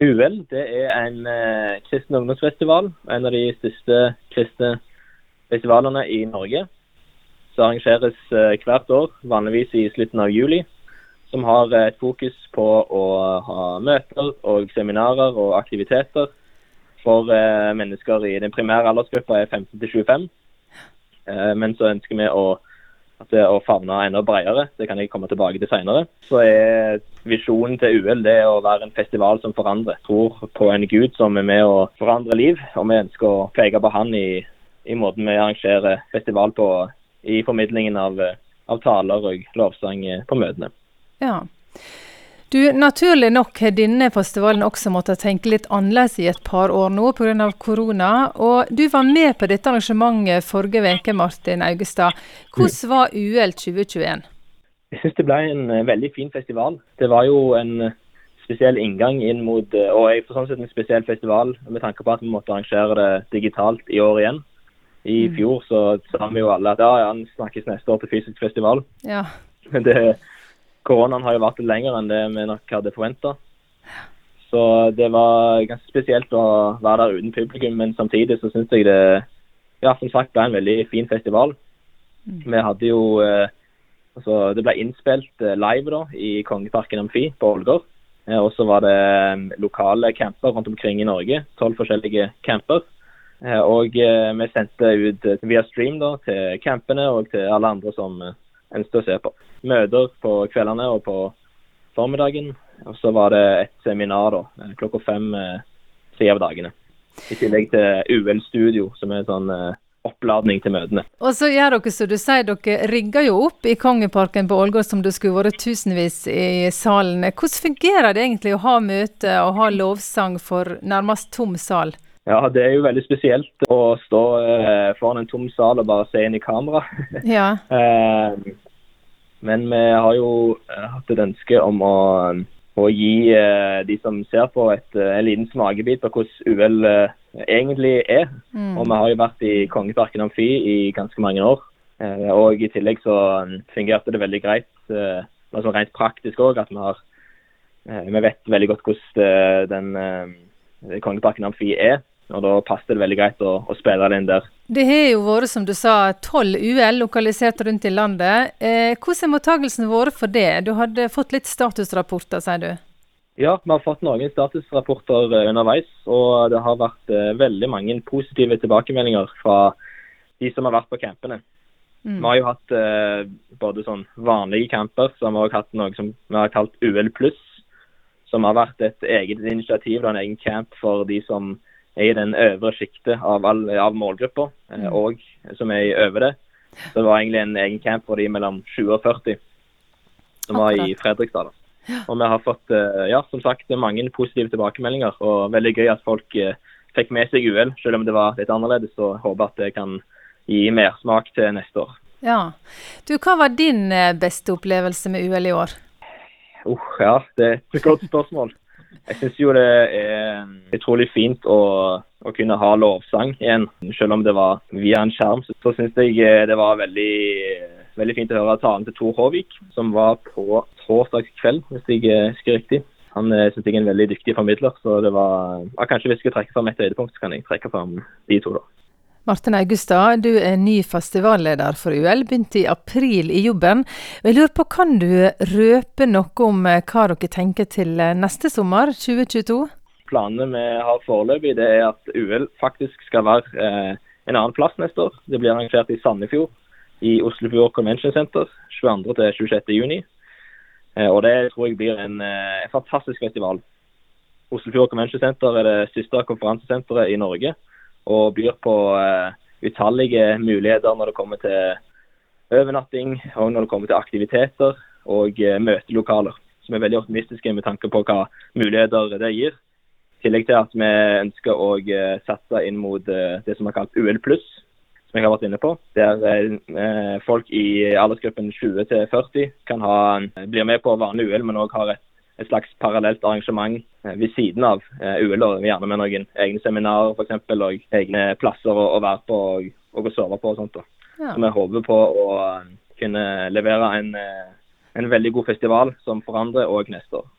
UL det er en eh, kristen ungdomsfestival. En av de største kristne festivalene i Norge. Som arrangeres eh, hvert år, vanligvis i slutten av juli. Som har eh, et fokus på å ha møter og seminarer og aktiviteter for eh, mennesker i den primære aldersgruppa er 15 til 25. Eh, men så ønsker vi å det å favne enda bredere. Det kan jeg komme tilbake til senere. Så er visjonen til UL det å være en festival som forandrer. Tror på en gud som er med å forandre liv, og vi ønsker å peke på han i, i måten vi arrangerer festival på i formidlingen av, av taler og lovsang på møtene. Ja. Du, Naturlig nok har denne festivalen også måttet tenke litt annerledes i et par år nå pga. korona. Og du var med på dette arrangementet forrige uke, Martin Augestad. Hvordan var UL 2021? Jeg syns det ble en eh, veldig fin festival. Det var jo en spesiell inngang inn mot eh, Og jeg for sånn sett en spesiell festival med tanke på at vi måtte arrangere det digitalt i år igjen. I mm. fjor så sa vi jo alle at ja, ja, snakkes neste år til fysisk festival. Ja. Men det koronaen har jo vært lenger enn det vi nok hadde forventa. Så det var ganske spesielt å være der uten publikum, men samtidig så syns jeg det ja, som sagt ble en veldig fin festival. Mm. Vi hadde jo eh, altså Det ble innspilt eh, live da i Kongeparken Amfi på Ålgård. Eh, og så var det eh, lokale camper rundt omkring i Norge. Tolv forskjellige camper. Og vi sendte ut via stream da til campene og til alle andre som ønsket å se på. Møter på kveldene og på formiddagen. Og så var det et seminar da, klokka fem eh, tre av dagene. I tillegg til UL-studio, som er en sånn eh, oppladning til møtene. Og så gjør dere som du sier, dere rigger jo opp i Kongeparken på Ålgård som det skulle vært tusenvis i salen. Hvordan fungerer det egentlig å ha møte og ha lovsang for nærmest tom sal? Ja, det er jo veldig spesielt å stå eh, foran en tom sal og bare se inn i kamera. Ja. eh, men vi har jo eh, hatt et ønske om å, å gi eh, de som ser på, et, eh, en liten smakebit på hvordan UL eh, egentlig er. Mm. Og vi har jo vært i Kongeparken Amfi i ganske mange år. og i tillegg så fungerte det veldig greit, altså rent praktisk òg, at vi har Vi vet veldig godt hvordan den Kongeparken Amfi er. Og Da passet det veldig greit å, å spille den der. Det har jo vært, som du sa, tolv UL lokalisert rundt i landet. Eh, hvordan har mottagelsen vært for det? Du hadde fått litt statusrapporter, sier du? Ja, vi har fått noen statusrapporter eh, underveis. Og det har vært eh, veldig mange positive tilbakemeldinger fra de som har vært på campene. Mm. Vi har jo hatt eh, både sånn vanlige camper, så har vi også hatt noe som vi har kalt UL pluss. Som har vært et eget initiativ, en egen camp for de som er i den øvre sjiktet av, av målgruppa, eh, mm. og som er i over det. Så det var egentlig en egen camp for de mellom 20 og 40, som var i Fredrikstad. Og vi har fått eh, ja, som sagt, mange positive tilbakemeldinger, og veldig gøy at folk eh, fikk med seg UL, selv om det var litt annerledes. Og håper at det kan gi mersmak til neste år. Ja. Du, hva var din beste opplevelse med UL i år? Uh, ja, det er et godt spørsmål. Jeg syns jo det er utrolig fint å, å, kunne ha lovsang igjen. Selv om det var via en skjerm, så, syns jeg eh, det var veldig, veldig fint å høre talen til Tor Håvik, som var på torsdag kveld, hvis jeg eh, husker riktig. Han eh, syns jeg er en veldig dyktig formidler, så det var Kanskje hvis jeg skal trekke fram et høydepunkt, så kan jeg trekke fram de to, da. Martin Augustad, du er ny festivalleder for UL, begynte i april i jobben. Jeg lurer på, Kan du røpe noe om eh, hva dere tenker til eh, neste sommer, 2022? Planene vi har foreløpig, det er at UL faktisk skal være eh, en annen plass neste år. Det blir arrangert i Sandefjord, i Oslofjord Convention Center 22. til 26. juni. Eh, og det tror jeg blir en, eh, fantastisk festival. Oslofjord Convention Center er det siste konferansesenteret i Norge og byr på uh, utallige muligheter når det kommer til overnatting og når det kommer til aktiviteter og uh, møtelokaler. Som er veldig optimistiske med tanke på hva muligheter det gir. I tillegg til at vi ønsker å uh, satse inn mot det som er kalt UL pluss, som jeg har vært inne på. Der folk i aldersgruppen 20 til 40 kan ha, blir med på vanlig UL, men òg har et et slags parallelt arrangement eh, ved siden av UL, og Gjerne med noen egne seminarer f.eks. og egne plasser å, å, være på og, og å sove på. og sånt. Ja. Så vi håper på å eh, kunne levere en, en veldig god festival som forandrer òg neste år.